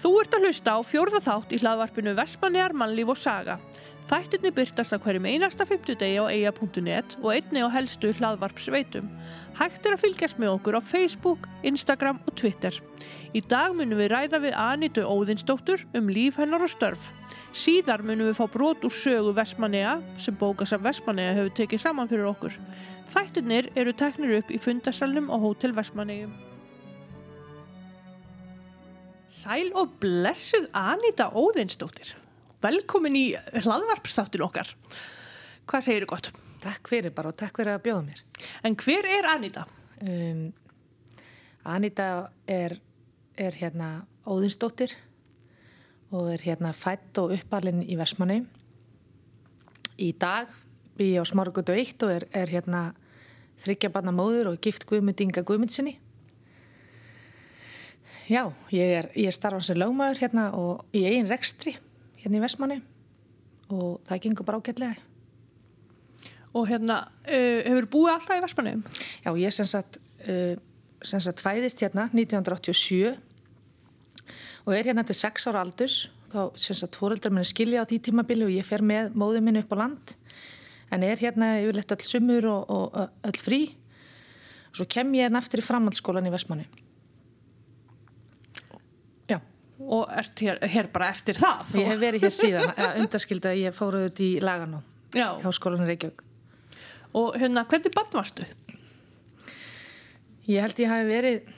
Þú ert að hlusta á fjórða þátt í hlaðvarpinu Vespanegar, mannlíf og saga. Þættirni byrtast að hverjum einasta fymtudegi á eia.net og einni á helstu hlaðvarpsveitum. Hægt er að fylgjast með okkur á Facebook, Instagram og Twitter. Í dag munum við ræða við Anitu Óðinsdóttur um líf hennar og störf. Síðar munum við fá brot úr sögu Vesmanega sem bókasaf Vesmanega hefur tekið saman fyrir okkur. Þættirnir eru teknir upp í fundasalnum á Hótel Vesmanegum. Sæl og blessuð Anita Óðinsdóttir. Velkomin í hlaðvarpstáttin okkar. Hvað segir þið gott? Takk fyrir bara og takk fyrir að bjóða mér. En hver er Anita? Um, Anita er, er hérna Óðinsdóttir og er hérna fætt og uppalinn í Vestmanni. Í dag er ég á Smárgötu 1 og er, er hérna þryggja barna móður og gift Guðmundinga Guðmundsinni. Já, ég er, ég er starfan sem lögmaður hérna og í eigin rekstri hérna í Vestmanni og það gengur bara ágætlega. Og hérna, uh, hefur búið alltaf í Vespanegum? Já, ég sem sagt, uh, sem sagt fæðist hérna 1987 og er hérna til 6 ára aldurs. Þá sem sagt fóröldrar minni skilja á því tímabili og ég fer með móðið minni upp á land. En er hérna yfirleitt öll sumur og, og öll frí. Og svo kem ég hérna eftir í framhaldsskólan í Vestmanni Og ert hér, hér bara eftir það? Ég hef verið hér síðan, undarskild að ég fóruð út í laganum Já. hjá skólanum Reykjavík Og hérna, hvernig bann varstu? Ég held ég hafi verið,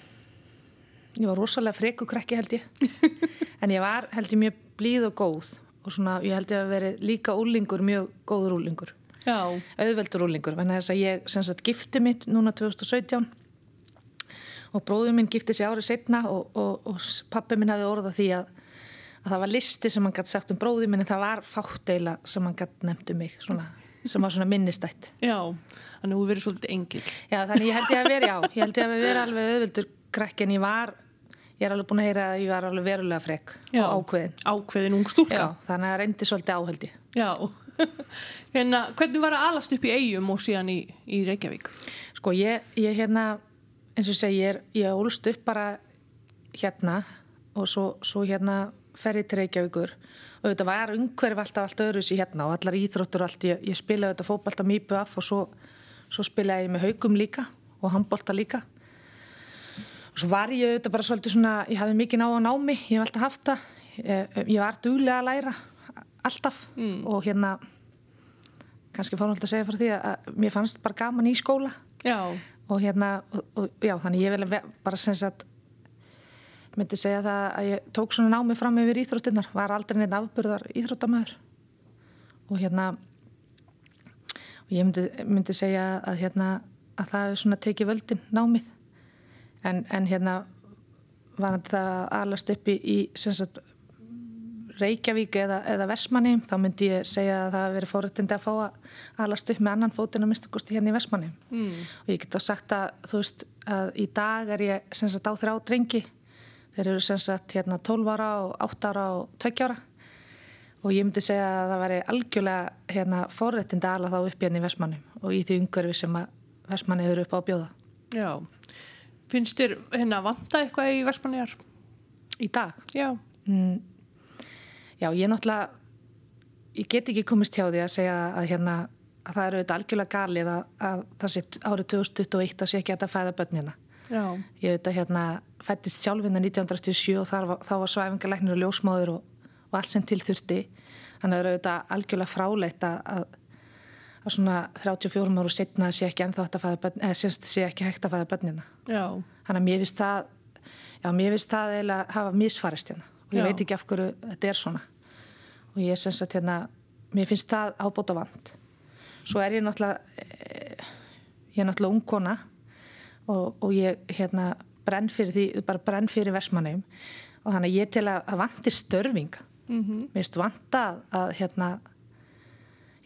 ég var rosalega frekukrekki held ég, en ég var held ég mjög blíð og góð og svona ég held ég að verið líka úlingur, mjög góður úlingur, auðveldur úlingur, þess að ég sem sagt gifti mitt núna 2017 og bróður minn gifti sér árið setna og, og, og pappi minn hafði orðað því að, að það var listi sem hann gæti sagt um bróður minn en það var fátt eila sem hann gæti nefnt um mig, svona sem var svona minnistætt. Já, þannig að þú verið svolítið engil. Já, þannig ég held ég að vera, já, ég held ég að vera alveg auðvildur krakki en ég var, ég er alveg búin að heyra að ég var alveg verulega frekk Já. og ákveðin. Ákveðin ung stúlka. Já, þannig að það reyndi svolítið áhaldi. Já. hérna, hvernig var að alast upp í eigum og síðan í, í Reykjavík? Sko, ég, ég hérna, eins og segi, ég, er- ég ólst upp bara hérna og svo, svo hérna ferði til Reykjavíkur. Og þetta var umhverf alltaf allt öðru sér hérna og allar íþróttur og allt, ég, ég spilaði þetta fótbalta mýpu af og svo, svo spilaði ég með haugum líka og handbolta líka. Og svo var ég auðvitað bara svolítið svona, ég hafði mikið ná að námi ég hef alltaf haft það. Ég, ég var duglega að læra alltaf og hérna kannski alltaf að segja frá því að mér fannst bara gaman í skóla. Já. Og hérna, og, og, já, þannig ég vil bara sem sagt myndi segja það að ég tók svona námi fram yfir íþróttinnar, var aldrei neitt afburðar íþróttamöður og hérna og ég myndi, myndi segja að hérna að það er svona tekið völdin námið. En, en hérna var það alast upp í, í sem sagt Reykjavík eða, eða Versmanni þá myndi ég segja að það hafi verið fórættindi að fá að alast upp með annan fótinn að minnstu kosti hérna í Versmanni Mm. og ég get þá sagt að þú veist að í dag er ég sem sagt á þrjá drengi þeir eru sem sagt hérna 12 ára og 8 ára og 2 ára og ég myndi segja að það væri algjörlega hérna fórættindi að ala þá upp hérna í Versmanni og í því umhverfi sem að Versmanni eru upp á bjóða Já. Finnst þér hérna vanta eitthvað í Vespanegar? í dag Já. mm, Já, ég náttúrulega ég get ekki komist hjá því að segja að hérna að það eru auðvitað algjörlega galið að, að það sé árið 2021 að sé ekki að fæða börnina. Já. Ég veit að hérna fættist sjálfinna 1987 og þar, var- þá var svæfingarleiknir og ljósmáður og, og allt sem til þurfti. Þannig að það eru auðvitað algjörlega fráleitt að, að, að svona 34 ára setna sé ekki ennþá að fæða börn, eða semst sé ekki hægt að fæða börnina. Já. Þannig að mér finnst það, já, mér finnst það eiginlega hafa misfarist hérna og ég Já. veit ekki af hverju þetta er svona. Og ég er sem sagt hérna, mér finnst það ábóta vand. Svo er ég náttúrulega, eh, ég er náttúrulega ungkona og, og ég hérna brenn fyrir því, bara brenn fyrir versmannum og þannig ég til að, að vantir störfing. Mm -hmm. Mér finnst vanta að hérna,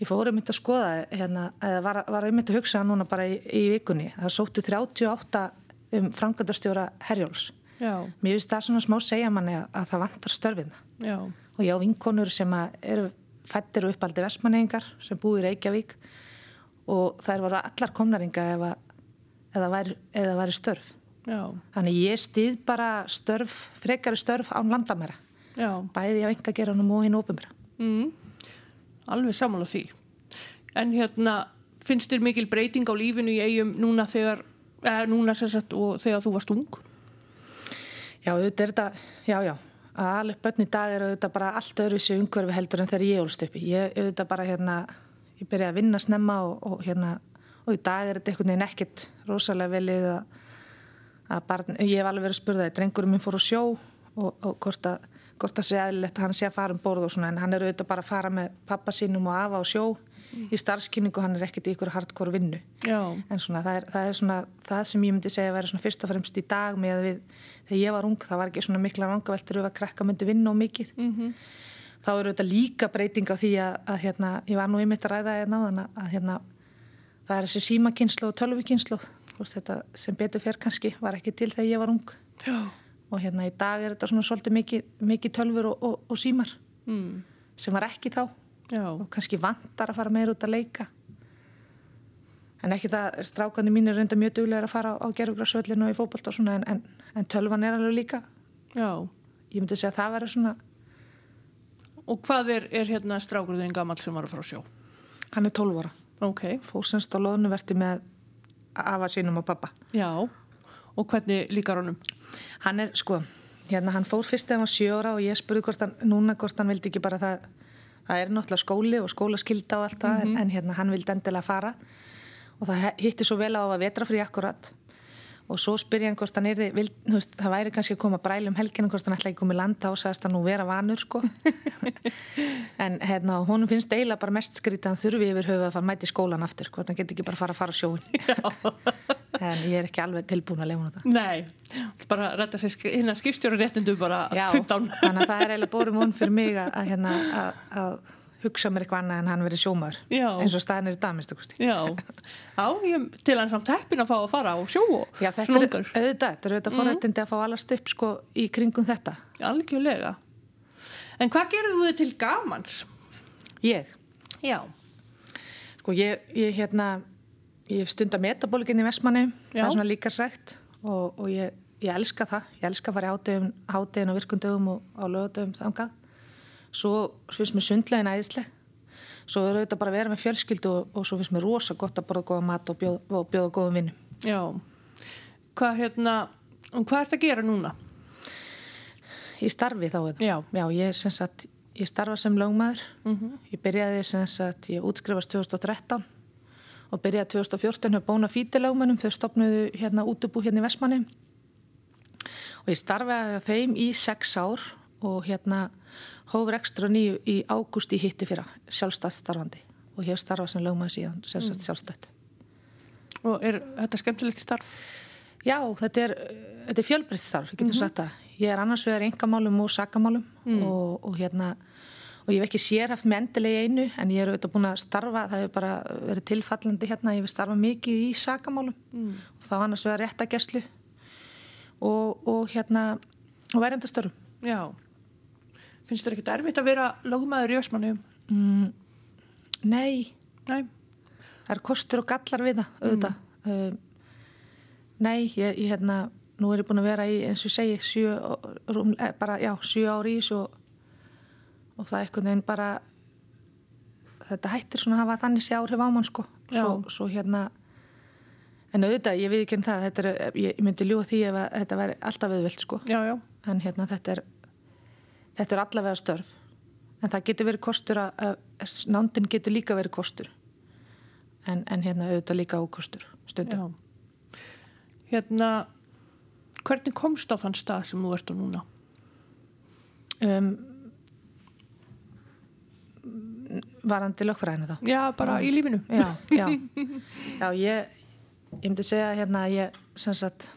ég fór um þetta að skoða hérna, eða var, var um þetta að hugsa núna bara í, í vikunni. Það sóttu 38 um frangatastjóra Herjóls. Já. Mér finnst það svona smá segja manni að, að það vantar störfina. Já. Og ég á vinkonur sem eru fættir og uppaldi vestmanningar sem búi í Reykjavík og þær voru allar komnaringa ef að eða væri, eða væri störf. Já, Þannig ég stýð bara störf, frekari störf án landamæra. já. Bæði á engageranum og hinn ópumra. Mm. Alveg samála því. En hérna, finnst þér mikil breyting á lífinu í eigum núna þegar, eh, núna sagt og þegar þú varst ung? Já, auðvitað er þetta, já, já, að alveg börn í dag er auðvitað bara allt öðru sér umhverfi heldur en þegar ég ólst uppi. Ég auðvitað bara hérna, ég byrjaði að vinna snemma og, og hérna, og í dag er þetta einhvern veginn ekkert rosalega velið að, að barn, ég hef alveg verið að spurða það, drengurum minn fór á sjó og, og hvort að, hvort að sé aðlilegt að hann sé að fara um borð og svona, en hann er auðvitað bara að fara með pappa sínum og afa á sjó í starfskynningu, hann er ekkert í ykkur hardcore vinnu. Já, en svona það er, það er svona það sem ég myndi segja að vera svona fyrst og fremst í dag með að við, þegar ég var ung það var ekki svona mikla rangaveltur ef að krakka myndi vinna og mikið. Mm þá eru þetta líka breyting á því að, að hérna, ég var nú einmitt að ræða hérna að hérna, það er þessi símakynslu og tölvukynslu þetta sem betur fer kannski var ekki til þegar ég var ung. Já. og hérna í dag er þetta svona svolítið mikið, mikið tölvur og, og, og símar Mm. sem var ekki þá Já, og kannski vantar að fara meir út að leika en ekki það strákandi mín er reynda mjög duglega að fara á, gerfugrassvöllinu og í fótbolt og svona en, en, en tölvan er alveg líka já. ég myndi segja að það verður svona Og hvað er, er hérna strákurðin gammal sem var að fara að sjó? hann er 12 ára, Ok, fór semst á loðnuverti með afa sínum og pappa já. Og hvernig líkar honum? hann er sko, hérna hann fór fyrst þegar hann var 7 ára og ég spurði hvort hann, núna hvort hann vildi ekki bara það það er náttúrulega skóli og skólaskylda og allt það en, en hérna hann vildi endilega fara. Og það hitti svo vel á að vetra frí akkurat. Og svo spyr ég hann hvort hann er veist, það væri kannski að koma bræl um helginu hvort hann ætla ekki komið landa og sagðist hann nú vera vanur sko. En hérna honum finnst eiginlega bara mest skrítið að hann þurfi yfir höfu að fara að mæti skólan aftur hvort hann geti ekki bara að fara að fara á sjóin en ég er ekki alveg tilbúin að lefa hann það Nei, bara rætta sér hérna skipstjóru réttindu bara Já, 15. þannig að það er eiginlega borum hún fyrir mig að, að, hérna, að, að hugsa mér eitthvað annað en hann verið sjómar Já. eins og staðin er í kosti Já, já, ég til hann samt heppin að fá að fara á sjó og Já, þetta svona er auðvitað, þetta er auðvitað forrættindi að fá allast upp sko í kringum þetta. Algjörlega. En hvað gerðu þið til gamans? Ég, Já. sko ég, ég hérna, ég stunda metabólikin í Vestmanni, það er svona líka sagt og, og ég, ég elska það, ég elska að fara í hádegin og virkundögum og á lögadögum þangað. Svo finnst mér sundlegin æðisleg, svo er auðvitað bara að vera með fjölskyldu og, og svo finnst mér rosa gott að borða góða mat og bjóða, bjóða góðum vinnum. Já. Hvað hérna, og hvað ert að gera núna? Í starfi þá? Já. Já, ég, sem sagt, ég starfa sem lögmaður. Mm Ég byrjaði sem sagt, ég útskrifast 2013 og byrjaði 2014 hjá Bóna Fíti lögmannum. Þau stopnuðu hérna útubú hérna í Vestmanni. Og ég starfaði á þeim í sex ár og hérna hófur ekstra nýju í ágúst í hitti fyrra, sjálfstætt starfandi. Og hef starfað sem lögmaður síðan, sem sagt sjálfstætt. Og er þetta skemmtilegt starf? Já, þetta er, þetta er fjölbreytt starf, ég getur sagt það. Ég er annars vegar engamálum og sakamálum og, og hérna, og ég hef ekki sérhaft með endilega einu, en ég er auðvitað búin að starfa, það hefur bara verið tilfallandi hérna, ég hef starfað mikið í sakamálum Mm. og þá annars vegar réttageslu og, og hérna, og verjandastörfum. Já. Finnst þér ekkert erfitt að vera lögmaður í Ösmannum? Mm, nei, Nei. það er kostur og gallar við það, auðvitað. Um, nei, ég, ég hérna, nú er ég búin að vera í, eins og ég segi, sjö, rúm, eh, bara, já, sjö ári í þessu og, það er einhvern veginn bara, þetta hættir svona að hafa þannig sé áhrif á mann, sko. Svo, svo hérna, en auðvitað, ég við ekki um það, er, ég, myndi ljúa því ef að þetta væri alltaf auðvelt, sko. Já, já. En hérna, þetta er, þetta er allavega störf. En það getur verið kostur að, að nándin getur líka verið kostur. En, en hérna auðvitað líka ókostur stundum. Já. Hérna, hvernig komst á þann stað sem þú ert á núna? Um, varandi lögfræðinu þá. Já, bara í lífinu. Já, já. Já, ég, ég myndi segja hérna að ég, sagt,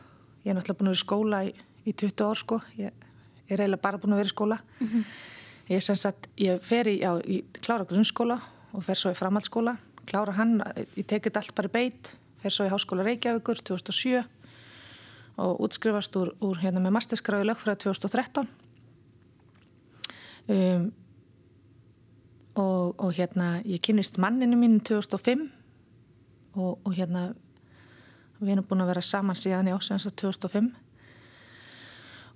ég er náttúrulega búin að vera í skóla í, í 20 ár sko. Ég, ég er eiginlega bara búin að vera í skóla. Ég sem sagt, ég fer í, já, ég klára grunnskóla og fer svo í framhaldsskóla. Klára hann, ég tekið allt bara í beitt, fer svo í Háskóla Reykjavíkur 2007 og útskrifast úr, úr hérna með masterskráði lögfræði 2013. Um, og, og hérna ég kynist manninu mín 2005 og, og hérna við erum búin að vera saman síðan í ásins 2005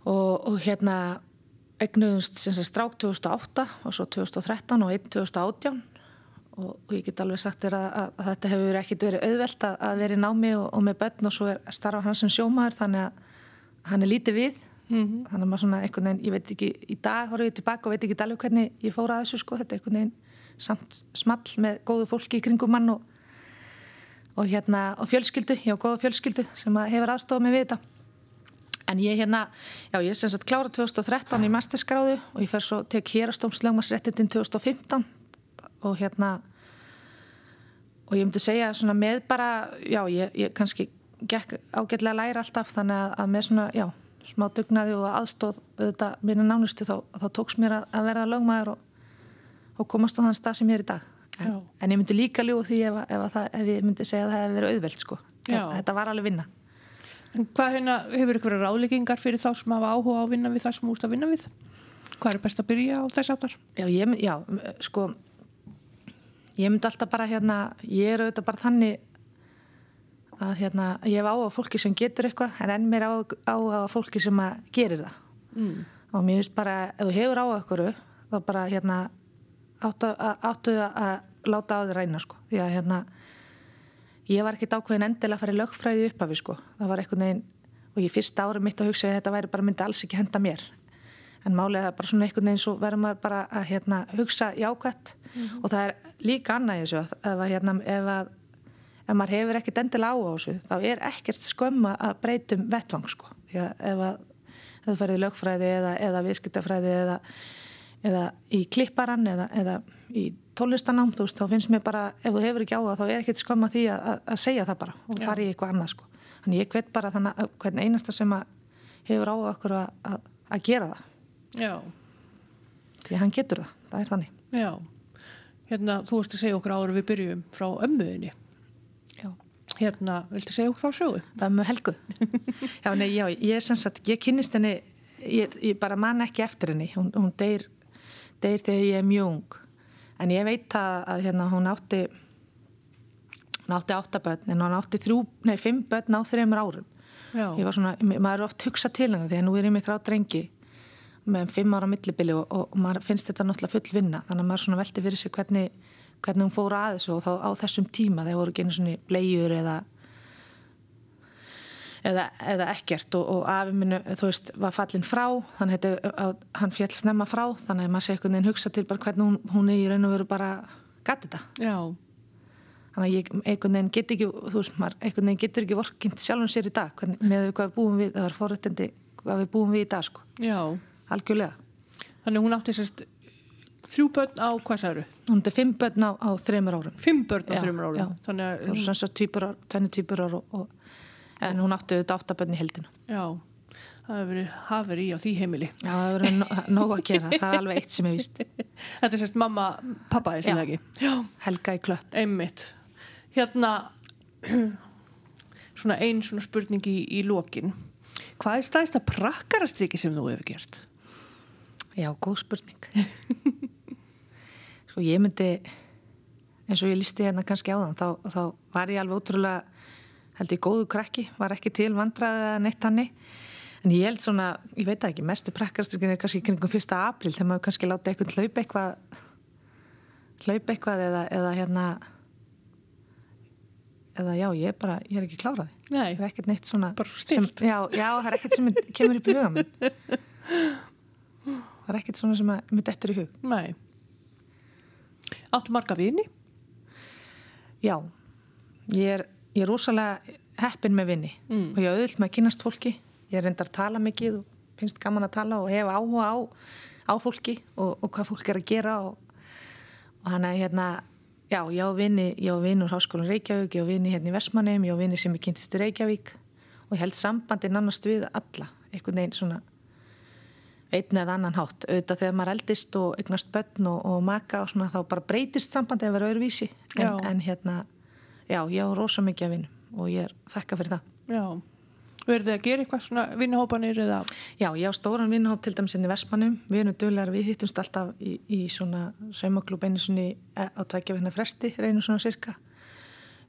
og, og hérna egnuðumst strák 2008 og svo 2013 og 1 2018 og, ég get alveg sagt þér að, að, að þetta hefur ekkert verið auðvelt að, að vera í námi og með börn og svo er starfa hans sem sjómaður þannig að hann er lítið við mm -hmm. þannig að maður svona einhvern veginn, ég veit ekki í dag horfum við tilbaka og veit ekki alveg hvernig ég fóra að þessu sko, þetta er einhvern veginn samt small með góðu fólki í kringum mann og, og hérna og fjölskyldu, já góða fjölskyldu sem hefur aðstofað mig við þetta en ég hérna, já ég er sem sagt klára 2013 í masterskráðu og ég fer svo tek hérastómslögmasréttindin 2015 og hérna og ég myndi segja svona með bara já ég, ég kannski gekk ágætlega að læra alltaf þannig að, að með svona já smá dugnaði og aðstóð auðvitað minna nánustu þá, þá tóks mér að, að verða lögmaður og, og komast á þann stað sem ég er í dag. En, en ég myndi líka ljú því ef, ef, það, ef ég myndi segja að það hefði verið auðvelt sko. Þetta var alveg vinna. En hvað hérna, hefur ykkur ráðleggingar fyrir þá sem hafa áhuga á að vinna við það sem úrst að vinna við? Hvað er best að byrja á þess aftar? Já, ég, já, sko ég myndi alltaf bara hérna ég er auðvitað bara þannig að hérna ég hef á að fólki sem getur eitthvað en enn mér á, á að fólki sem að gerir það. Mm. og mér finnst bara ef þú hefur á okkur þá bara hérna áttu að, áttu að láta á þið ræna sko. Því að hérna ég var ekkert ákveðin endilega að fara í lögfræði uppafi sko. Það var eitthvað neginn og ég fyrsta ári mitt að hugsa að þetta væri bara myndi alls ekki henda mér. En málega bara svona einhvern veginn svo verður maður bara að hérna, hugsa jákvæmt mm -hmm. og það er líka annað þessu ef, að, hérna, ef, að, ef maður hefur ekkert endilega á þessu þá er ekkert skömma að breytum vettvang sko því að ef, að, þú ferðið í lögfræði eða, eða viðskiptafræði eða, eða í klipparan eða í tónlistanám þú veist þá finnst mér bara ef þú hefur ekki á það þá er ekkert skömma því að segja það bara og fara í eitthvað annað sko þannig ég hvet bara þannig að hvern einasta sem hefur á okkur að gera það Já. Því hann getur það, það er þannig. Já, hérna þú veist að segja okkur ára við byrjum frá ömmuðinni. Hérna, viltu segja okkur þá sjóðu? Ömmu Helgu. já, nei, já, ég er sem sagt, ég kynist henni, ég, ég bara man ekki eftir henni, hún, hún deyr, deyr þegar ég er mjög. En ég veit að, að hérna hún átti, hún átti áttabötn, en hún átti þrjú, nei, fimm bötn á þreymur árum. Já. Ég var svona, maður er oft hugsað til henni því að nú er ég með þrá drengi með fimm ára millibili og, og, og maður finnst þetta náttúrulega full vinna þannig að maður svona veldi fyrir sig hvernig, hvernig hún fóra að þessu og þá á þessum tíma þegar voru genið svona bleiur eða eða, eða ekkert og, og afi minnu þú veist var fallin frá þannig að hann fjall snemma frá þannig að maður sé einhvern veginn hugsa til bara hvernig hún, hún er í raun og veru bara gæti þetta Já Þannig að ég einhvern veginn getur ekki, þú veist maður, einhvern veginn getur ekki vorkint sjálfum sér í dag hvernig, með hvað við búum við, það var forrættindi hvað við búum við í dag sko. Já algjörlega. Þannig hún átti sérst þrjú börn á hvað særu? Hún átti fimm börn á, á þreymur árum. Fimm börn á þreymur árum? Já, þannig að... Það var svona týpurar, tvenni týpurar og, og, en hún átti auðvitað áttabörn í heldina. Já, það hefur verið hafur í á því heimili. Já, það hefur verið nóg að gera, það er alveg eitt sem ég vist. Þetta er sérst mamma, pappa er ekki? Já, Helga í klöpp. Einmitt. Hérna, svona einn svona spurning í, í lókin. Hvað er stæðista prakkarastriki sem þú hefur gert? Já, góð spurning Sko ég myndi eins og ég listi hérna kannski á þann þá, þá var ég alveg ótrúlega held ég góðu krakki, var ekki til vandraðið eða neitt hanni en ég held svona, ég veit ekki, mestu prakkarstyrkin er kannski kringum fyrsta april þegar maður kannski láta eitthvað hlaup eitthvað hlaup eitthvað eða, eða hérna eða já, ég er bara, ég er ekki kláraði Nei, það er ekkert neitt svona sem, já, já, það er ekkert sem kemur upp í huga minn það er ekkert svona sem að mitt eftir í hug. Nei Áttu marga vini? Já. Ég er, ég er rosalega heppin með vini. Mm. og ég er auðvilt með að kynast fólki. Ég er reyndar að tala mikið og finnst gaman að tala og hefa áhuga á, á fólki og, og hvað fólk er að gera og, og hann er hérna já, ég á vini, ég á vini úr Háskólan Reykjavík ég á vini hérna í Vestmannheim, ég á vini sem er kynntist í Reykjavík. Og ég held sambandi nannast við alla, einhvern veginn svona einn eða annan hátt. Auðvitað þegar maður eldist og eignast börn og, og maka og svona þá bara breytist sambandi að vera öðruvísi. En, en hérna, já, ég á rosa mikið að vinna og ég er þakka fyrir það. Já, verður þið að gera eitthvað svona vinnahópanir eða? Já, ég á stóran vinnahóp til dæmis inn í Vestmannum við erum dögulegar, við hittumst alltaf í, í svona saumaklub einu svona á tækja vinna fresti, reynum svona cirka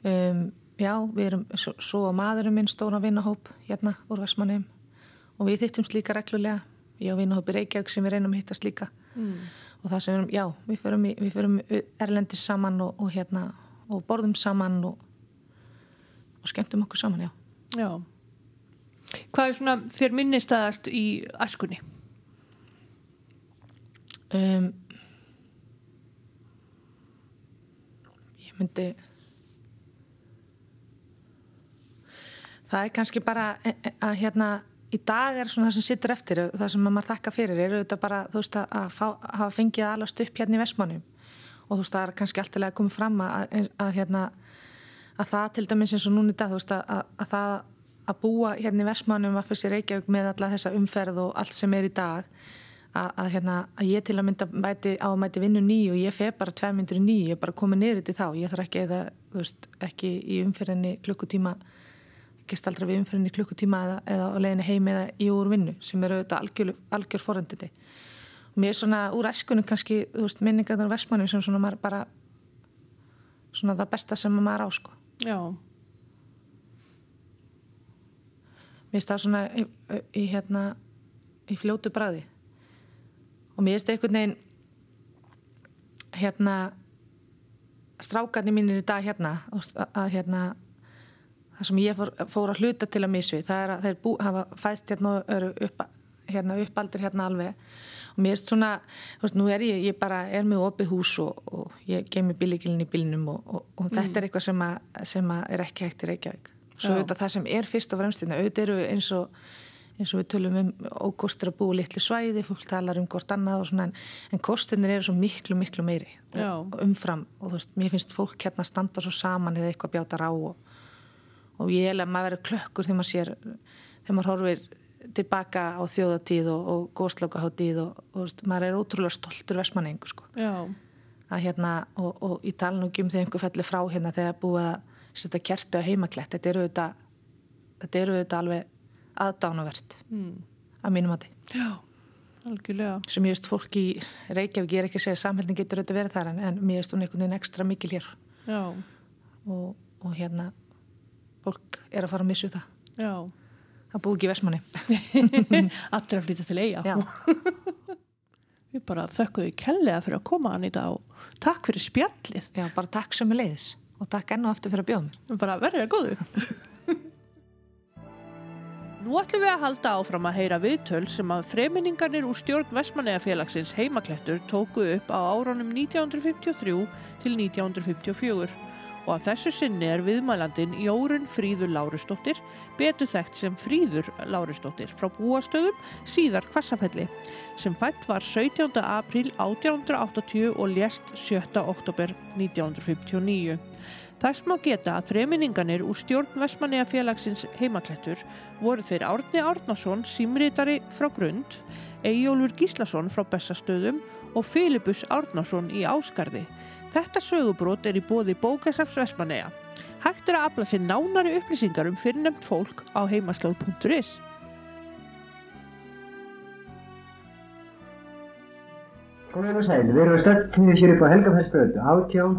um, já, við erum svo, svo að maðurum minn stóna vinnahóp hérna úr Vestmannum og við hittum slíka reglulega ég og vinnahópi Reykjavík sem við reynum að hittast líka mm. og það sem við já, við förum, í, við förum erlendis saman og, og hérna og borðum saman og, og skemmtum okkur saman, já Já Hvað er svona fyrir minnistæðast í askunni? Um, ég myndi það er kannski bara e, e, að hérna í dag er svona það sem sittur eftir það sem maður þakka fyrir er auðvitað bara þú veist að, að fá, hafa fengið allast upp hérna í Vestmannum og þú veist það er kannski alltaf að koma fram að, að, að hérna að það til dæmis eins og núni í dag þú veist að það að búa hérna í Vestmannum að fyrir sér Reykjavík með alla þessa umferð og allt sem er í dag að hérna að ég til að mynda mæti, á að mæti vinnu nýju og ég feg bara tvei myndur í nýju, ég er bara komið niður til þá ég þarf ekki eða, þú veist, ekki í umferðinni klukkutíma gest aldrei við umferðinni klukkutíma eða, eða á leginni heim eða í úr vinnu sem eru auðvitað algjör, algjör foröndindi og mér er svona úr æskunum kannski veist, minningarnar á Vestmannu sem svona maður bara svona það besta sem maður á sko. Já. Mér finnst það svona í, í hérna í fljótu bræði og mér finnst einhvern veginn hérna strákarnir mínir í dag hérna að hérna það sem ég fór, fór að hluta til að misvi það er að þeir bú, hafa fæst hérna og eru upp, hérna, uppaldir hérna alveg. Og mér finnst svona þú veist, nú er ég, ég bara er með opið hús og, og ég gef mér bílíkilin í bílinum og, og, og mm. þetta er eitthvað sem, að, sem að er ekki hægt í Reykjavík. Svo auðvitað það sem er fyrst og fremst hérna, auðvitað eru eins og eins og við tölum um ókostur að búa litlu svæði, fólk talar um hvort annað og svona en, en kostunir eru svo miklu, miklu meiri og umfram. Og þú veist, mér finnst fólk hérna standa svo saman eða eitthvað bjátar á og, og ég held að maður verður klökkur þegar maður sér, þegar maður horfir tilbaka á þjóðatíð og, og góðslokaháttíð og, og maður er ótrúlega stoltur versmanningu sko. Hérna, og, og í talnugum þegar einhver fellir frá hérna þegar búið að setja kertu á heimaklett, þetta eru þetta þetta eru þetta alveg aðdánavert mm. að mínum að þið Já, algjörlega. Sem ég veist fólk í Reykjavík ég er ekki að segja að samhældin getur auðvitað verið þar en, en mér veist hún einhvern veginn ekstra mikil hér. Og, og hérna fólk er að fara að missu það. Já. Það búi ekki versmanni Allir að flytja til eiga Við bara þökkum þau kellega fyrir að koma hann í dag og takk fyrir spjallið. Já, bara takk sem er leiðis og takk enn og aftur fyrir að bjóða mér. Bara verður það góðu. Nú ætlum við að halda áfram að heyra viðtöl sem að freminningarnir úr stjórn Vestmanneafélagsins heimaklettur tóku upp á árunum 1953 til 1954 og að þessu sinni er viðmælandin Jórun Fríður Lárustóttir, betur þekkt sem Fríður Lárustóttir frá búastöðum síðar Kvassafælli sem fætt var 17. april 1880 og lést 7. oktober 1959. Þess má geta að þreminninganir úr stjórn Vestmanniða félagsins heimaklettur voru þeir Árni Árnason, símrítari frá Grund, Ejjólfur Gíslason frá Bessastöðum og Filipus Árnason í Áskarði. Þetta sögubrót er í bóði Bókasafs Vestmanniða. Hægt er að afla sér nánari upplýsingar um fyrirnemt fólk á heimaslóð.is. Góðan og sæl, við erum að stötta hér upp á Helgafellsbröðu, átján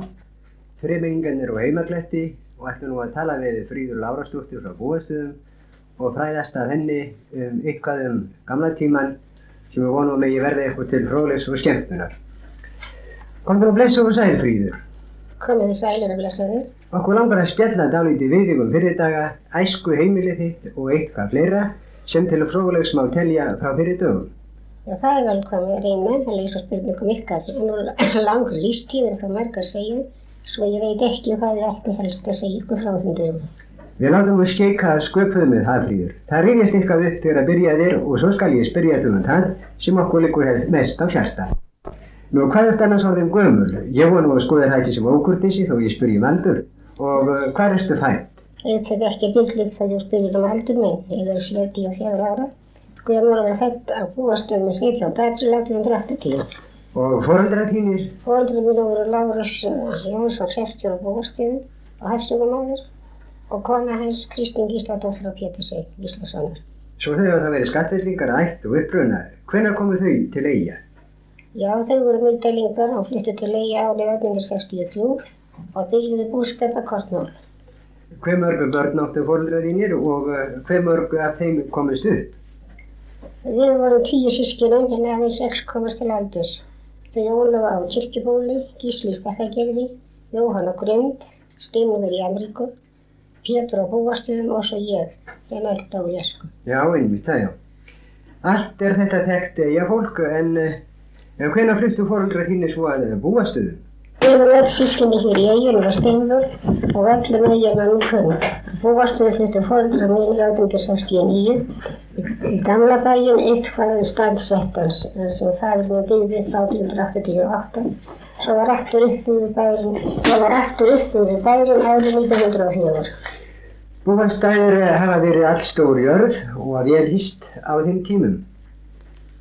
þremenningarnir og heimakletti og ættum nú að tala við Fríður Lárastóttir frá búastuðum og fræðast af henni um ykkvað um gamla tíman sem við vonum að ég verði eitthvað til fróðlegs og skemmtunar. Komður að blessa og sæl Fríður. Komið sælir að blessa þig. Okkur langar að spjalla dálítið við ykkur fyrir daga, æsku heimilið þitt og eitthvað fleira sem til fróðlegs má telja frá fyrir dögum. Já, það er velkomið reyna, það leysa spurningum ykkar. Nú langur lífstíður það marg að segja svo ég veit ekki hvað þið ætti helst að segja ykkur frá þeim dögum. Við látum við skeika sköpuð með Hafríður. Það reynist eitthvað upp þegar að byrja þér og svo skal ég spyrja þér um það sem okkur likur mest á hjarta. Nú hvað er annars orðin gömul? Ég vonu að skoða það ekki sem ókurtísi þó ég spyrjum aldur. Og uh, hvað erstu fætt? Þetta er ekki dýrlíkt þegar ég spyrjum um aldur minn. Ég er 74 ára. Ég að vera fætt á búastöðum í síðan dag 1880. Og fóröldra þínir? Fóröldra mín voru Lárus uh, Jónsson, sérstjóra búastíðum og hefðsugumáður og kona hans Kristín Gísladóttir og Pétur Seik Gíslassonar. Svo þau hafa það verið skattvellingar ætt og uppruna. Hvenar komu þau til Eija? Já, þau voru myndælingar og flyttu til Eija árið 1963 og byrjuði búskap að Kortnól. Hver mörgu börn áttu fóröldra þínir og uh, hver mörgu af þeim komist upp? Við vorum tíu sískinum en aðeins sex komast til aldurs. Þau Ólaf á Kirkjubóli, Gísli í Stakkagerði, Jóhann á Grund, Steinur í Ameríku, Pétur á Búastuðum og svo ég, ég nælt á Jesku. Já, einmitt það, já. Allt er þetta þekkt eiga fólk en uh, hvenær fluttu fóröldra þínir svo að búastuðum? Við vorum öll sískinni hér í eiginu og Steinur og öllum eiginu að nú kunn. Búastuðu fluttu fóröldra mín 1869 í gamla bæin eitthvað staðsettans sem fæður mér byggði upp 1888 svo var aftur uppbyggði bærin svo var aftur uppbyggði bærin árið 1904 Búastæðir hafa verið allt stór jörð og að vel hýst á þeim tímum.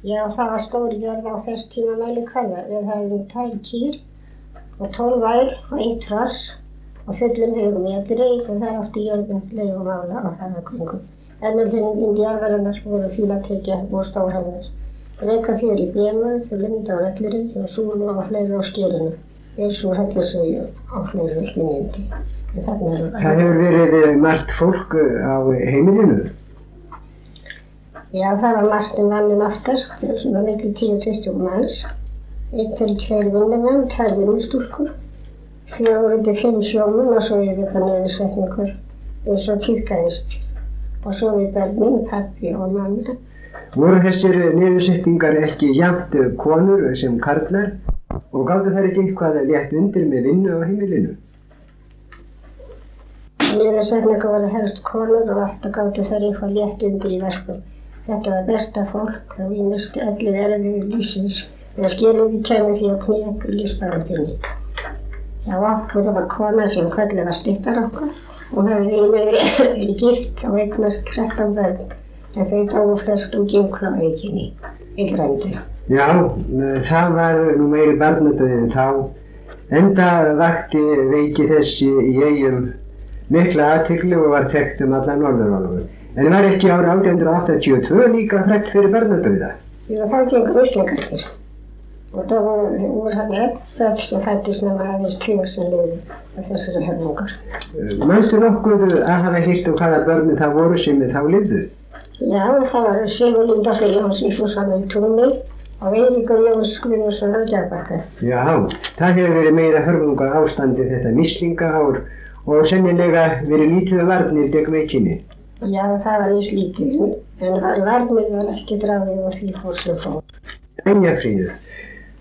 Já, það var stóri jörð á þess tíma mæli hverða. Við hafðum tvær kýr og tólf ær og eitt hross og fullum hugum að dreif og þar átti jörðin legum ála á það kringum. Ennur hlunning jarðarinnar voru fílatekja og stórhæðar. Reykja fjör í Bremur, þau linda á rellurinn og súlu á fleiri á skilinu. Eins og hellisauðu á fleiri hlunindi. Það hefur verið margt fólk á heimilinu? Já, það var margt um vannin oftast, svona miklu 10-20 manns. Eitt til tveir vinnumenn, tvær vinnustúlkur, fjóru til fimm sjómun og svo yfir það neðursetningur eins og týrkaðist. Og svo við börnin, pappi og mamma. Voru þessir niðursettingar ekki jafnt konur sem karlar og gáttu þær ekki eitthvað létt undir með vinnu á heimilinu? Niðursetningar voru helst konur og alltaf gáttu þær eitthvað létt undir í verkum. Þetta var besta fólk og ég misti allir erfið lífsins eða skilum við kemur því að upp í lífsbaratinni. Já, okkur var kona sem kvöldið var styrtar okkar og hefði einu verið gift og eignast 13 börn en þau dói flest úr gimkla á eiginni, í grændi. Já, það var nú meiri barnadöðin þá. Enda vakti veiki þessi í eigum mikla aðtiklu og var þekkt um alla norðurálfu. En var ekki ára 1882 líka hrætt fyrir barnadöða? Já, þá gengur Íslingarnir og þá voru hann börn sem fættist nema aðeins tíma sem liði af þessari hefningar. Mannstu nokkuð að hafa hýrt um hvaða börni það voru sem þá lifðu? Já, það var Sigurlinda fyrir Jóns Ífússon í túnni og Eiríkur Jóns Guðjónsson á Gjarbakka. Já, það hefur verið meira hörfungar ástandi þetta mislingaár og sennilega verið lítið varnir gegn veikinni. Já, það var eins lítið, en varnir var ekki dráðið og því fór sem fór. Enjafríður,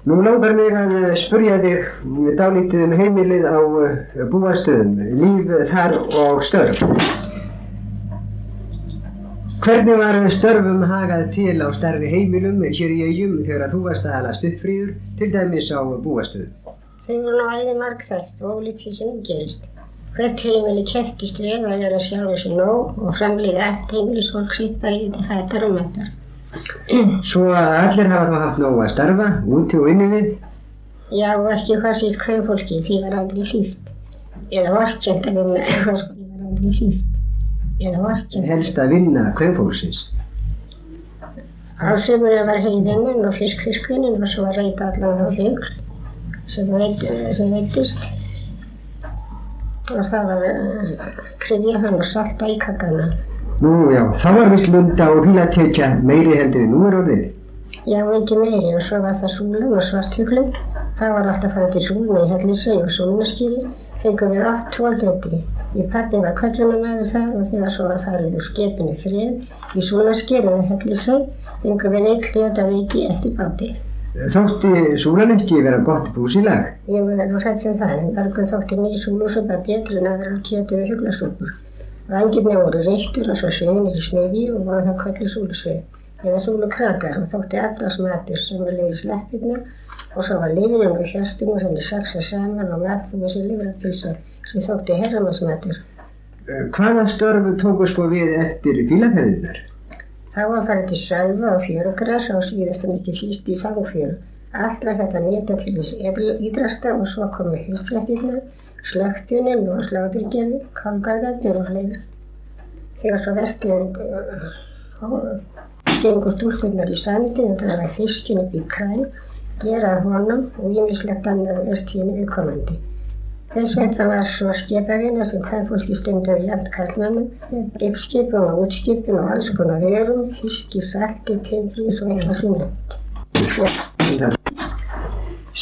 nú langar mig að spurja þig dálítið um heimilið á búastöðum, líf þar og störf. Hvernig var störfum hagað til á starfi heimilum hér í eigum þegar þú varst að alast upp fríður, til dæmis á búastöðum? Þau voru nú æði margþægt og ólítið sem gerist. Hvert heimili keftist við að vera sjálf þessu nóg og framlega allt heimilisfólk sitt bæði til hættar og mettar. Svo að allir hafa þá haft nóg að starfa, úti og inni við? Já, og ekki hvað sitt kveifólki, því var aldrei hlýft. Eða vorkjönd að vinna, því var aldrei hlýft. Eða vorkjönd. Helst að vinna kveifólksins. Á sömurinn var heiðinnin og fiskfiskvinnin og svo að reyta allan þá veit, sem veitist. Og það var krifja hann og salta í kakkana. Nú já, það var vist lunda og fílatekja meiri heldur en nú er orðið. Já, ekki meiri og svo var það súlum og svarthuglum. Það var alltaf farið til súlum í hellisvei og súlunaskýri. Fengum við oft tvo hluti. Ég pappi var köllunamæður þar og þegar svo var farið úr skepinu frið í súlunaskýri eða hellisvei fengum við eitt hlut að viki eftir báti. Þótti súlan ekki vera gott búsilag? Ég var nú hrætt sem það en bergun þótti ný súlusöpa betur en aðra kjötið og huglasúpur. Vangirni voru reyktur og svo sviðinir í smiði og voru það köllu súlusvið eða súlukrakar og þótti aflasmatur sem var leiði sleppirna og svo var liðurinn og hjörstum sem er saksað saman og matnum þessi livrapísar sem þótti herramannsmatur. Hvaða störfu tóku sko við eftir fílaferðinar? Þá var farið til sölva og fjörugras og síðast en ekki síst í þáfjöru. Allt var þetta nýta til þess ídrasta og svo komu hýstrættirna, slöktunin og sláturgerði, kalgargarnir og fleira. Þegar svo verkið gengur stúlkurnar í sandi og draga fiskin upp í kræn, gera honum og ímislegt annað verðtíðinu viðkomandi. Þess vegna var svo skipavinna sem hvað fólki stundaði jæmt kallmennum, uppskipun og útskipun og alls konar vörum, fiski, salti, timbrís og eitthvað svona.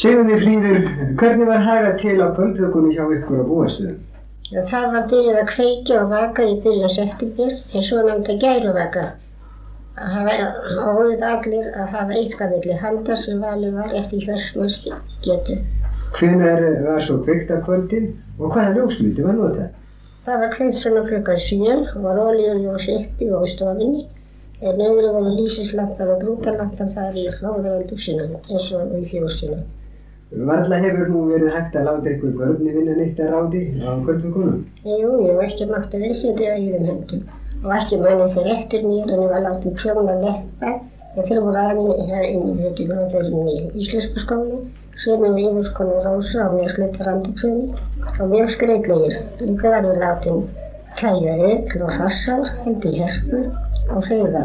Segðu mér Fríður, hvernig var hagað til á kvöldvökunni hjá ykkur á búastuðum? Það var byrjuð að kveikja og vaka í byrjun september, en svo nefndi gæruvaka. Það var óður allir að hafa eitthvað villi handa sem valið var eftir hversmanns getu. Hvenær var svo kveikt að kvöldin og hvaða ljósmyndi var notað? Það var kveikt svona klukkan síðan og var olíuljós uppi og í stofinni, en öðru voru lýsislampar og grútalampar þar í hlóðaöldusinu eins og í fjósinu. Varla hefur nú verið hægt að láta ykkur börni vinna neitt að ráði á kvöldvökunum? Jú, jú, ekki mátti viðsetja á íðum höndum og ekki manni þeir eftir mér en ég var látið prjóna leppa en þeir voru aðeins inn í þetta gróðurinn í Íslensku skóli sem er yfirskonu Rósa og mér sluttar andursögum og mjög skreitlegir. Líka ég látið kæja öll og hrassar, heldur hespur og hleyða.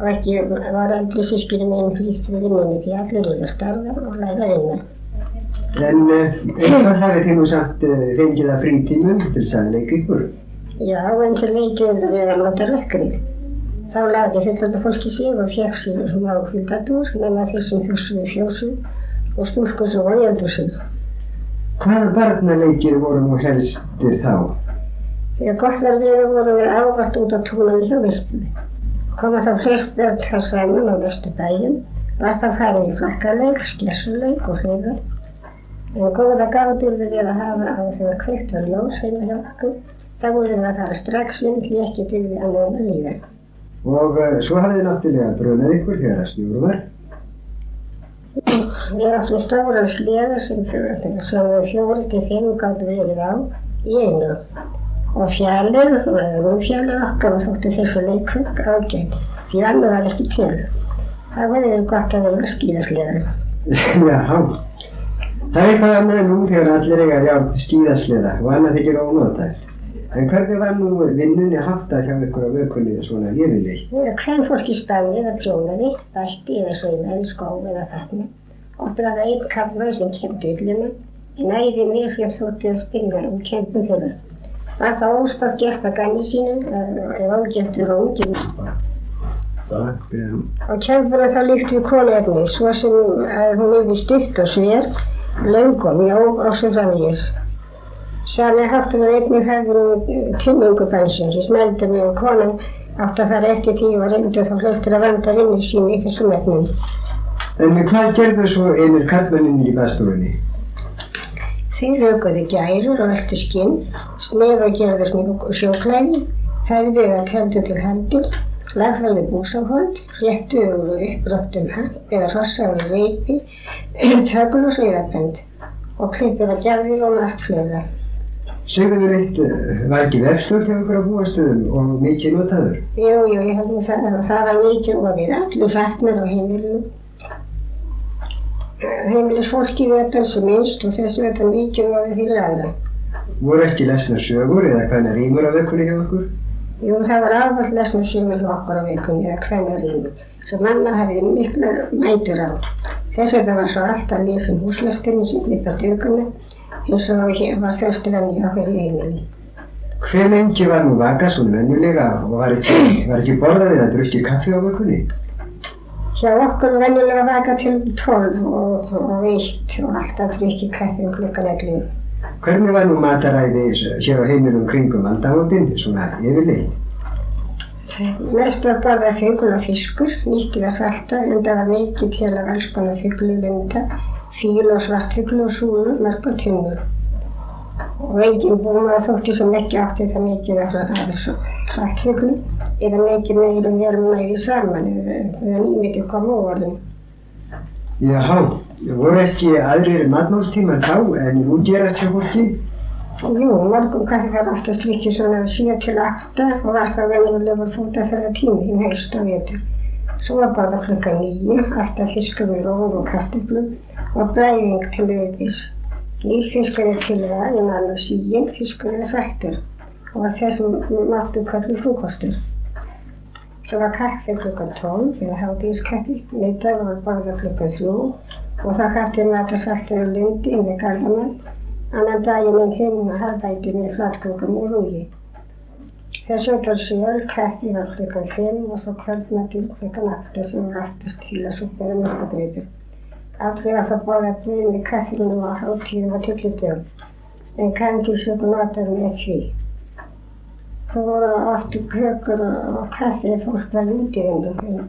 Og ekki var eldri sískinu minn flýtt við vinnunni því allir eru að starfa og læra vinna. En uh, eitthvað hafið þið nú samt uh, fengið að frítímum til leika ykkur? Já, en til leikjum við að nota rökkrið. Þá lagði fullölda fólki sig og fekk sér smá fylgdatúr nema þessum fjósum fjósum og stúlkur sem var í eldursin. Hvaða barnaleikir voru nú helstir þá? Þegar gott var við vorum við ávart út á túnum hjá virpunni. Koma þá flest börn þar saman á vestu bæjum, var það farið í flakkarleik, skessuleik og hlýðar. En góða gáðurðu við að hafa á þegar kveikt var ljós heima hjá okkur, þá vorum við að fara strax inn því ekki byggði að móna líða. Og uh, svo hafið þið náttúrulega brunað ykkur þegar að snjóru Við áttum stóran sleða sem, við fjóri til fimm gáttu verið á í einu. Og fjallir, rúmfjallir okkar og þóttu þessu leikvögg ágætt, því annar var ekki til. Það var þeim gott að vera skíðasleðar. Já, það er eitthvað annað nú þegar allir eiga já skíðasleða og annað þykir ónótægt. En hvernig var nú vinnunni haftað hjá ykkur á vökunni svona yfirleitt? Hvern fólki spanni eða prjónaði, bætti eða skó eða fatna. Óttu var það einn kallmaður sem kemdi yllina, en æði mér sem þótti að spinna um kempum þeirra. Var það óspart gert að ganni sínum, ef ágættur og ungir. Og kempurinn þá líkt við kólaefni, svo sem að hún yfir stutt og sver, og mjó og svo framvegis. Sami háttum við einnig hefur kynningubansins, við snældum við og konan átt að fara eftir því og reyndi þá flestir að vanda vinnu sín í þessum efnum. En hvað gerðu svo einir kallmenninni í baðstofunni? Þeir raukuðu gærur og veltu skinn, sneið og gerðu sjóklæði, ferðið að keldu til hendur, lagfæði búsáhald, réttuðu úr uppbrottum hatt eða hrossaðu reipi, tökul og sveiðarbend og klippið að gerðir og margt fleira. Segðu eitt, var ekki vefstur hjá ykkur á búastöðum og mikið notaður? Jú, jú, ég held að það, það var mikið og við allir fatnar á heimilinu. Heimilisfólki vetan sem minnst og þess vetan mikið og við fyrir aðra. Voru ekki lesna sögur eða hvernig rýmur á vökunni hjá ykkur? Jú, það var ávallt lesna sögur hjá okkur á vökunni eða hvernig rýmur sem mamma hafði miklar mætur á. Þess vegna var svo alltaf lesin húslastinni sem upp á dökunni eins og var fyrstu venni á hverju heimili. Hver lengi var nú vaka svona venjulega og var ekki, var ekki borðað eða drukkið kaffi á vökunni? Hjá okkur venjulega vaka til 12 og, og 1 og alltaf drukkið kaffi um klukkan 11. Hvernig var nú mataræði hér á heimilum kringum aldamótin, svona yfirleitt? Mest var borðað fugl og fiskur, nýttið að salta en það var mikið til af alls konar fuglulunda, fíl og svartfugl og súlu, mörg og tunnur. Og enginn búmaður þótti sem ekki átti það mikið af svartfuglu eða mikið meira verum næði saman eða nýmikið koma úr orðum. Jáhá, voru ekki aðrir matmálstímar þá en nú gerast hjá fólki? Jú, morgun kaffi var oftast líkið svona 7 til 8 og var það venjulegur fótaferða tími í helst á vetur. Svo var bara klukka 9, alltaf fiskur með róð og karteflum og bræðing til auðvís. Er til það en annars síinn fiskur eða sættur og var þessum máttu kallu frúkostur. Svo var kaffi klukkan 12 eða hátíðiskaffi, middag var borða klukkan 3 og það kaffi matasæltur og lundi inn við gardamann Annan daginn en hinn harðækjunni flatgöngum úr rúgi. Þess vegna sjálf kætti var klukkan 5 og svo kvöldmættin klukkan 8 sem rættast til að súpa um mörgadreipur. Allir var það báða byrjum í kaffinu og hátíðum og tullutjum, en kannski svo notarum ekki. Það voru aftur kökur og kaffi fólk var útíðindu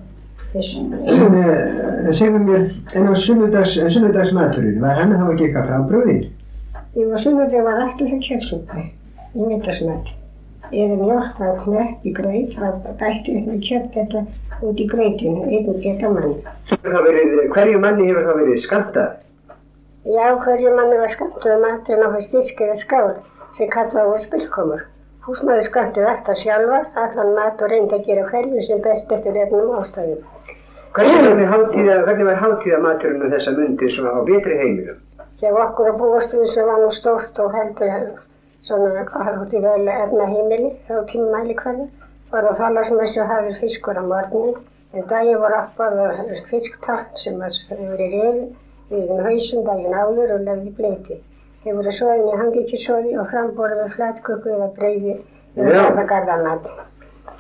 þessum. En segðu mér, en á sunnudags, sunnudagsmaturinn, var hann þá ekki eitthvað frá bröðin? Jú, sunnudegi var ekki það kjötsúpa í middagsmat. Eða mjölk á knepp í greit, það bætti upp með kjöttbetta út í greitinu, einn geta mann. Hverju manni hefur það verið skamtað? Já, hverju manni var skamtuð maturinn á hans disk eða skál sem kallaði voru spillkomur. Húsmaður skamtuð alltaf sjálfast, allan mat og reyndi að gera hverju sem best eftir efnum ástæðum. Hvernig var hátíðamaturinn um þessa myndi svona á betri heimilum? Hjá okkur á búastuðu sem var nú stórt og heldur svona þótti vel efna heimili þá tímmæli hverju. Var það þálarsmessu hafður fiskur á morgunni en daginn voru afbáða fisktarn sem hefur verið reyð við um hausum daginn áður og lefði bleiti. Þeir voru svoðin í hangikjusóði og frambóru með flatköku eða breyði eða garðanat.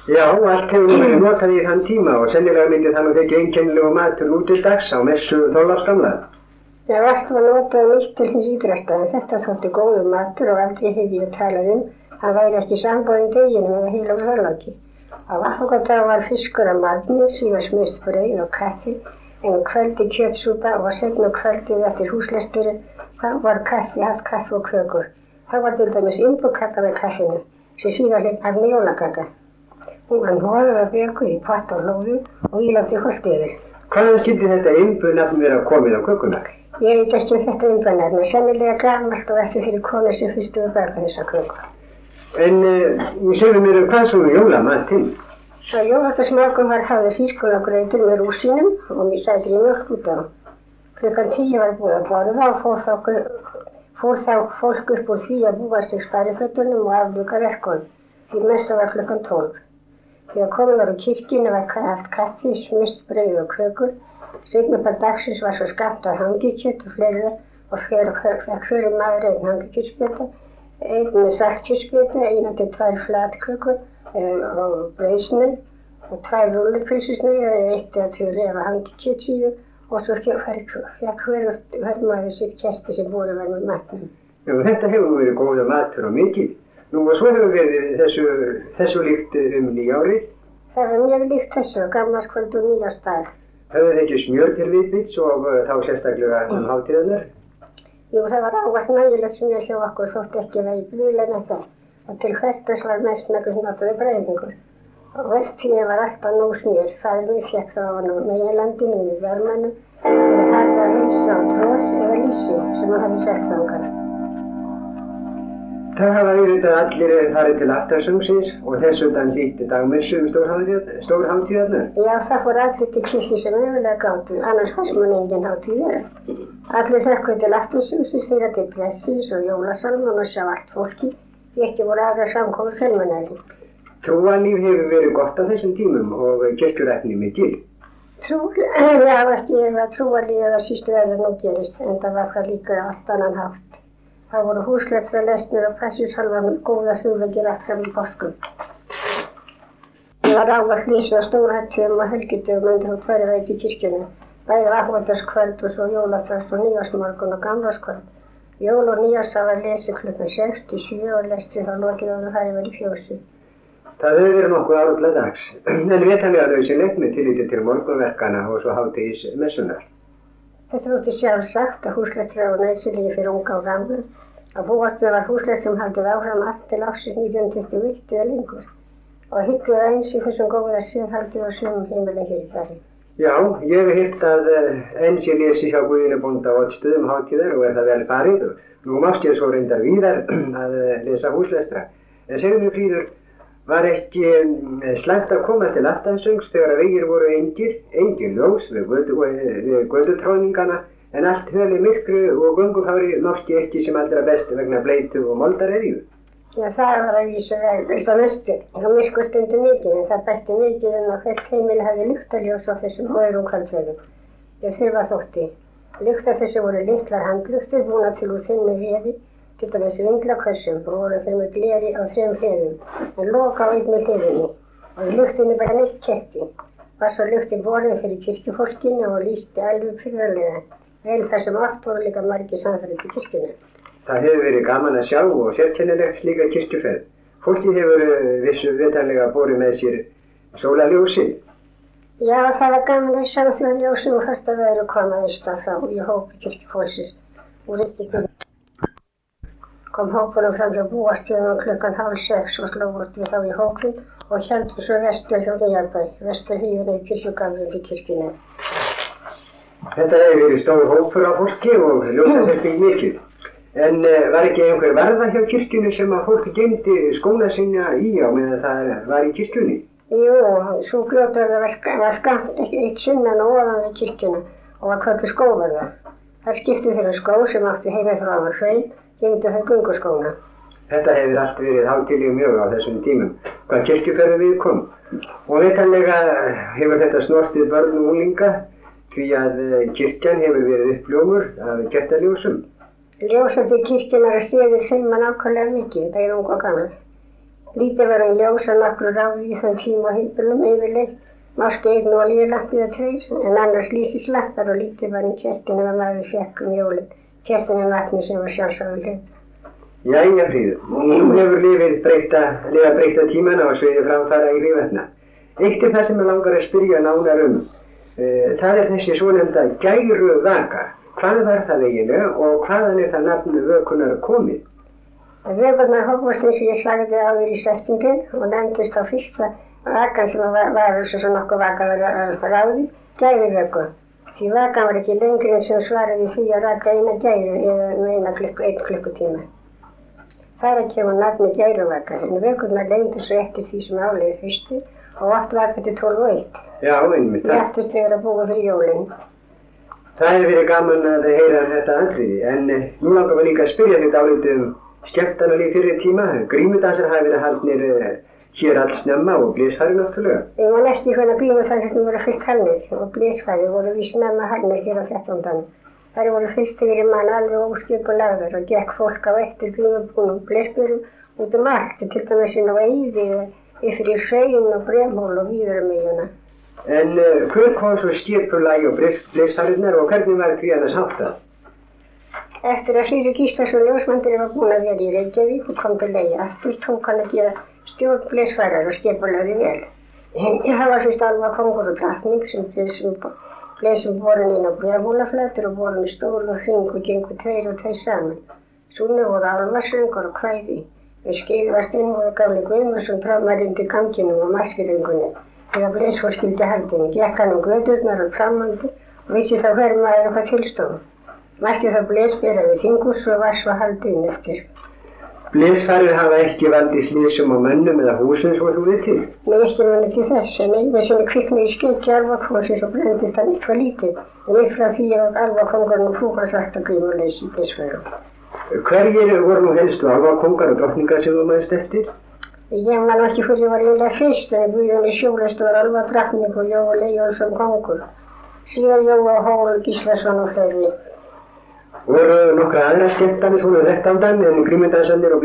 Já, allt hefur verið notað í þann tíma og sennilega myndi það nú þekki einkennilegu matur út til dags á messu þólarskamla. Já, allt var notað nýtt til hins ídrasta en þetta þótti góðu matur og aldrei hef ég talað um að væri ekki sambóðin deginum eða heilum þorlaki. Á aðfokadag var fiskur að matni, síðan smist brauð og kaffi en kvöldi kjötsúpa og setna kvöldið eftir húslesturu þá var kaffi, haft kaffi og krökur. Það var til dæmis umbúkaka með kaffinu sem síðan hlýtt af njólakaka. Hún var hóður að bjöku í pott og hlóðu og ílandi holdi yfir. Hvaðan skildi þetta innbunafn vera komið á kökuna? Ég veit ekki um þetta innbunafn, en sennilega gamalt og eftir fyrir konu sem fyrstu að baka þessa köku. En uh, ég segði mér hvað svo jólamatinn? Svo jólatasmögum var hafið sískólagrautur með rúsinum og mér sættir í mjölk út á. Klukkan tíu var búið að borða og fór þá, fór þá fólk upp úr því að búast í sparifötunum og afluga verkon. Því mest var klukkan tólf. Þegar komið var á kirkjunu var haft kaffi, smist, brauð og kökur. Seignabal dagsins var svo skapt að hangikjött og fleira og fyrir maður einn hangikjöttspjöta, einn með saltkjöttspjöta, eina til tvær flatkökur og brauðsneið og tvær rúlupilsusneið eða eitt eða tvö refa hangikjöttsíðu og svo fekk hver maður sitt kerti sem búið var með matnum. Þetta hefur verið góða matur og mikið. Nú og svo hefur verið þessu, þessu líkt um nýjári. Það er mjög líkt þessu, gamlarskvöld og nýjársdag. Þið ekki smjör til viðbits og uh, þá sérstaklega um hátíðanar? Jú, það var ávært nægilegt smjör hjá okkur þótt ekki vegi blíðlega með það. Og til hverstas var mest með notaði breyðingur. Og vestíði var alltaf nú smjör. Fæður mér fekk það á meginlandinu við vermannu eða harða haus á tróð eða lísju sem hann hafði sett þangar. Það hafa auðvitað allir farið til aftarsungsins og þess utan hlýtti dagmessu um stórháttíðarna. Já, það fór allir til kirkju sem auðvitað gáttu, annars fannst mann engin háttíð vera. Allir hökkuð til aftarsungsins, þeirra til pressis og jólasalman og sjá allt fólki. Ekki voru aðra samkomur fjölmennari. Trúanlíf hefur verið gott á þessum tímum og kirkjurækni mikil. Trú, já ekki trúanlíf eða sístu verður nú gerist, en það var það líka allt annan hátt. Það voru húsleitra lesnir og pressishalvan góða hlugvegir aftur í boskum. Það var ávall lísið á stórhættum og helgitum en þá tverju veit í kirkjunni. Bæði afvöldarskvöld og svo jólatrast og nýjarsmorgun og gamlarskvöld. Jól og nýjarsa var lesið klukkan 6 til 7 og lestið þá lokið áður hæri verið fjósi. Það hefur verið nokkuð árumlega dags, en vetanlega þau sem leikni tillítið til morgunverkana og svo hátíðis messunar. Þetta þótti sjálf sagt að húsleitra var næsilegi fyrir unga og gamla. Að búastið var húsleit sem haldið áfram allt til ásins 1921 eða lengur og hyggjuð eins í þessum góða síðhaldið og hér í bæri. Já, ég hef hitt að eins ég lesi hjá Guðinu bónda á stöðum hátíðar og er það vel farið og nú mást ég svo reyndar víðar að lesa húsleistra. En segjum við fríður, var ekki slæmt að koma til aftansungs þegar að vegir voru engir, engin ljós við gödutróningana en allt höli myrkru og gungufári máski ekki sem allra best vegna bleitu og moldareðju. Já, það var að vel, veist að mestu. Það myrkur stundu mikið en það bætti mikið en að hvert heimil hafi lyktaljós á þessum öðrum kvöldsveðum. Ég þurfa þótti. Lyktar þessi voru litlar handluktir búna til úr þinni veði til dæmis vindlakössum og voru þeir með gleri á þrejum hliðum, en loka á einni hliðinni og í luktinni bara neitt ketti. Var svo luktin borin fyrir kirkjufólkinu og lísti alveg fyrirlega, vel þar sem oft voru líka margi samfærið til kirkjuna. Það hefur verið gaman að sjá og sérkennilegt líka kirkjuferð. Fólki hefur uh, vissu vitanlega borið með sér sólaljósi. Já, það var gaman að sjá að ljósum og fyrst að veru komaðist að frá í hópi kirkjufólksins úr ykkur kom hópunum fram hjá búastíðunum klukkan hálf sex og slóðust við þá í hópin og heldum svo vestur hjá Nýjarbæ, vestur hýðinu í kirkjugamlinn til kirkjunni. Þetta hefur verið stór hópur af fólki og ljósaserfing mikil. En uh, var ekki einhver verða hjá kirkjunni sem að fólki gemdi skóna sinna í á meðan það var í kirkjunni? Jú, svo grjótarða var, ska, var skamt eitt sunnan og ofan við kirkjuna og var kvöldu skóverða. Það skipti þeirra skó sem átti heima frá á svein, gemdi þau gunguskóna. Þetta hefur allt verið hátileg mjög á þessum tímum, hvað kirkjuferðu við kom. Og veitanlega hefur þetta snortið börn og úlinga því að eh, kirkjan hefur verið uppljómur af kertaljósum. Ljósandi kirkjunar að stíði filma nákvæmlega mikið, bæði ung og gammal. Lítið var um ljósa nokkru ráði í þann tíma heimilum yfirleitt, máski einn og olíulampið að tveir, en annars lýsislappar og lítið var um kertinu að maður fekk um jólinn, kertinu um vatni sem var sjálfsögur hlut. Jæja fríður, nú hefur lifið breyta, lifa breyta tíman á sviði framfara í ríðvetna. Eitt er það sem ég langar að spyrja nánar um. Uh, það er þessi svonefnda gæru vaka. Hvað var það eiginlega og hvaðan er það nafnu vökunar komið? Vökurnar hófast eins og ég sagði áður í september og nefndist á fyrsta vakan sem var, var svo svo nokkuð vaka að ráði, gæru vöku. Því vakan var ekki lengri en sem svaraði því að raka eina gæru eða með eina klukku, einn klukkutíma. Þar að kemur nafni gæruvaka, en vökurnar lengdi svo eftir því sem áleiði fyrstu og oft vaka til 12 og 1. Já, einmitt. Ég ættist þegar að búa fyrir jólinn. Það hefur verið gaman að heyra þetta andriði, en eh, nú langar við líka að spyrja þetta álítið um skemmtanalíf fyrir tíma. Grímudansar hafi verið haldnir uh, hér alls snemma og blísfæri náttúrulega. Ég man ekki hvernig grímudansarnir voru fyrst halnir og blísfæri voru við snemma halnir hér á 13. Þær voru fyrst yfir mann alveg óskipulagður og gekk fólk á eftir grímubúnum blísbjörnum út um allt, til dæmis inn á Eyði, í Hraun og Bremhól og Víðurumíuna. En uh, hver kom svo skipulagi og blísfæriðnar og hvernig var því að það sáttað? Eftir að Hlýri Gíslason ljósmandri var búin að vera í Reykjavík og kom til leiði aftur, tók hann að gera stjórn blísfærar og skipulagði vel. Ég hafa fyrst alveg kongur og dratning sem blísum Leysum vorin inn á brefhólaflættur og vorin í stól og hring og gengur tveir og tveir saman. Súni voru alvarsöngur og kvæði. Við skilvastinn voru gamli Guðmarsson trámar indi ganginum og maskiröngunni. Þegar Bleysfór skildi haldinni, gekk hann um gödurnar og framandi og vissi þá hver maður hvað tilstofum. Mætti þá Bleysbjörða við þingus og var svo haldinn eftir. Blísfærir hafa ekki valdið slísum á mönnum eða húsum svo þú veit til. Nei, ekki manni til þess, en einu sinni kviknaði í skeggi alvakvósins og brendist hann eitthvað lítið, en frá því að alvakongurinn fúkast að grímuleysi í Bleysfærum. Hverjir voru nú helstu alvakongar og drottningar sem þú maðurst eftir? Ég man ekki fyrir ég var einlega fyrst en Guðjóni Sjólestu var alveg drattning og Jói Lejónsson kongur. Síðan Jói Hól Gíslason og fleiri. Voru nokkra aðra skemmtanir svona rektandan en grímyndansannir og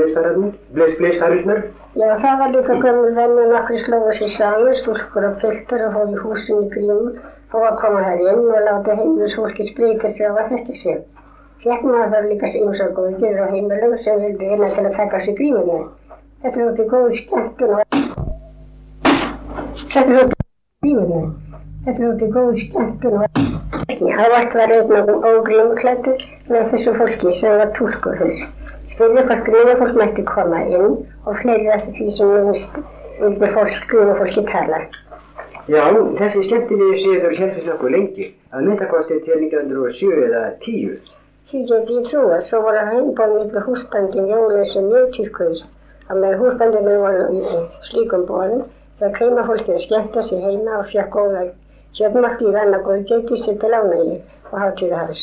blísfærirnar? Já, það var líka gömul venni nokkri slóðu sér saman, stúlkur og piltar og fóði húsin í grímu og að koma þær inn og láta heimilisfólki spreita sig á að þekka sig. Fekk maður líka ymsa góði geður á heimilum sem vildi vinna til að taka sig grímunar. Þetta er í góð skemmtun og Þetta er út í grímunar. Þetta er í góð skemmtun og ekki. Hávart var einn ógrímuklættur með þessu fólki sem var túlkur þess. Spurði hvort grímufólk mætti koma inn og fleiri eftir því sem minnst vildi fólk grímufólki tala. Já, þessi skemmtilegi séður hérfist nokkuð lengi, að myndakosti til 1907 eða 10. Því geti ég trúa, svo voru heimbóð millir húsbandin jólið sem mjög týrkuðist. Að með húsbandinu voru slíkum bóðum, þegar heimafólkið skemmta sér heima og fjakk góða kjötmarki í rann að góð geti sér til ánægi og hátíða hans.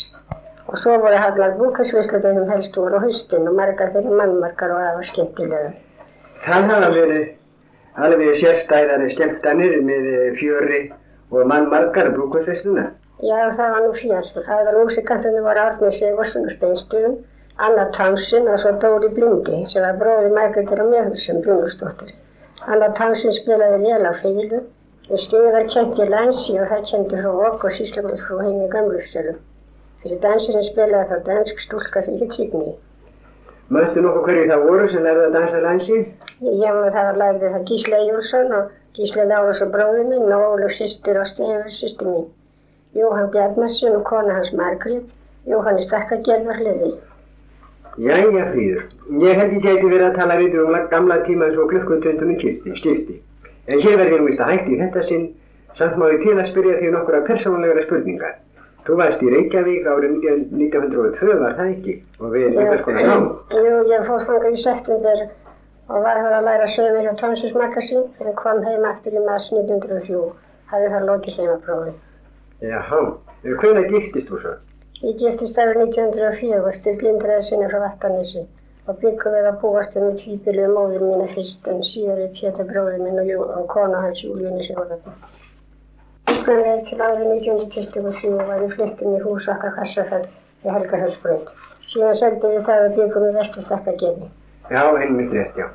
Og svo voru haflar búkarsvisluðum helst úr á haustin og margar fyrir mannmarkar og aða skemmtilega. Það hafa verið alveg sérstæðari skemmtanir með fjöri og mannmarkar brúkvæðsvesluna. Já, það var nú fjör. Aðal músikantunni voru Árni Sigurðsson og Steinstuðum, Anna Townsend og svo Dóri Blindi sem var bróði Margreðar og Mjöðursson Brunustóttir. Anna Townsend spilaði vel á fylgu og stiði var kent í lansi og það kendi frá okk og síslamans frá henni gamlustölu. Þessi dansirinn spilaði þá dansk stúlka sem hitt Signi. Manstu nokkuð hverju það voru sem lærði að dansa lansi? Já, það var lærið það Gísle Júlsson og Gísle Lárus og bróði minn og Óluf sýstir og Stefur sýstir mín. Jóhann Bjarnarsson og kona hans Margrét, Jóhann stakkagerðar hliði. Jæja fríður, ég held ég gæti verið að tala við um gamla tíma eins og klukkutundunum kipti, skipti. En hér verður ég nú vist að hætti þetta sinn, samt má ég til að spyrja því nokkura persónulegra spurningar. Þú varst í Reykjavík árið 1902 var það ekki og við einhvers konar nám. Jú, ég fór þangað í september og var þar að læra sögum hjá Tónsins Magasín en kom heim aftur í mars 1903. Hafði þar lokið heimaprófi. Jáhá, hvernig giftist þú svo? Ég giftist árið 1904, styrlindraði sinni frá Vattanessi og byggum við að búast um tvípilu móður mína fyrst en síðar er Pétur bróður minn og, og kona hans Júlínu Sigurðardóttir. Uppræðið til árið 1923 var ég flyttin í hús okkar Kassafell í Helgarhölsbrönd. Síðan söldum við það og byggum við vestastakkagefi. Já, einmitt rétt, já.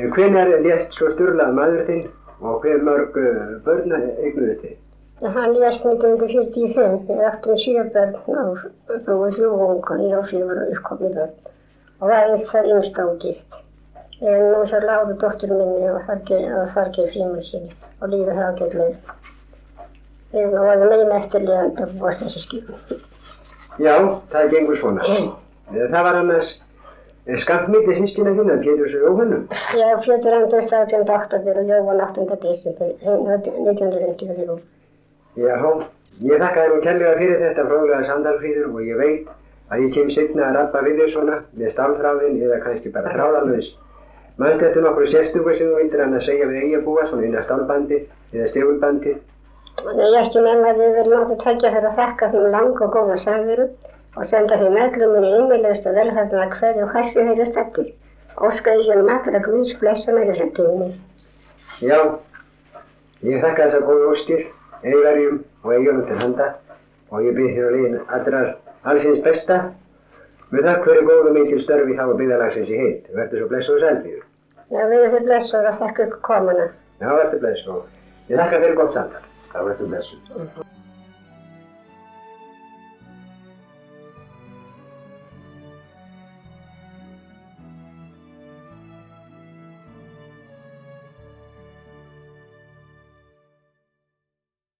En hvenar lést svo sturlað maður þinn og hver mörg uh, börn eignuðu þið? Hann lést 1945, við áttum sjö börn og búið þrjú unga, ég og fjögur uppkomni börn. Og var eins það yngsta og gift. En nú svo láðu dóttur minni og þargeir frímur sinni og líður það ágætlega. Við varum megin eftirlegandi að búast þessu skipum. Já, það gengur svona. Eh, Það var annars eh, skampmítið sískina þína, Péturs og Jóhannum. Já, Pétur andist 18. oktober og Jóhann 8. desember 1953. Já, ég þakka þér nú kærlega fyrir þetta fróðlega sandalfríður og ég veit að ég kem seinna að rappa við þér svona með stálþráðin eða kannski bara þráðalvegis. Mannst eftir nokkru sérstöku sem þú vildir hann að segja við eigabúa svona inn að stálbandi eða stjórnbandi. Nei, ég ekki með að þið verðum átt að tækja fyrir að þakka þeim lang og góða samveru og senda þeim öllum minni innilegust og velhættina hverju og hæstu þeirra stættir. Óska ég um allra Guðs blessunar í þessu tími. Já, ég þakka þessar góðu óstir, eigarjum og eigjum til handa og ég byrð þér að liðin allrar allsins besta með það hverju góðu mikil störfi þá byggðalagsins í heit. Verður svo blessu og sælfíður. Já, við erum þið blessuð að þakka ykkur komuna. Já, verður blessu og ég þakka fyrir gott samtal. Það verður blessu.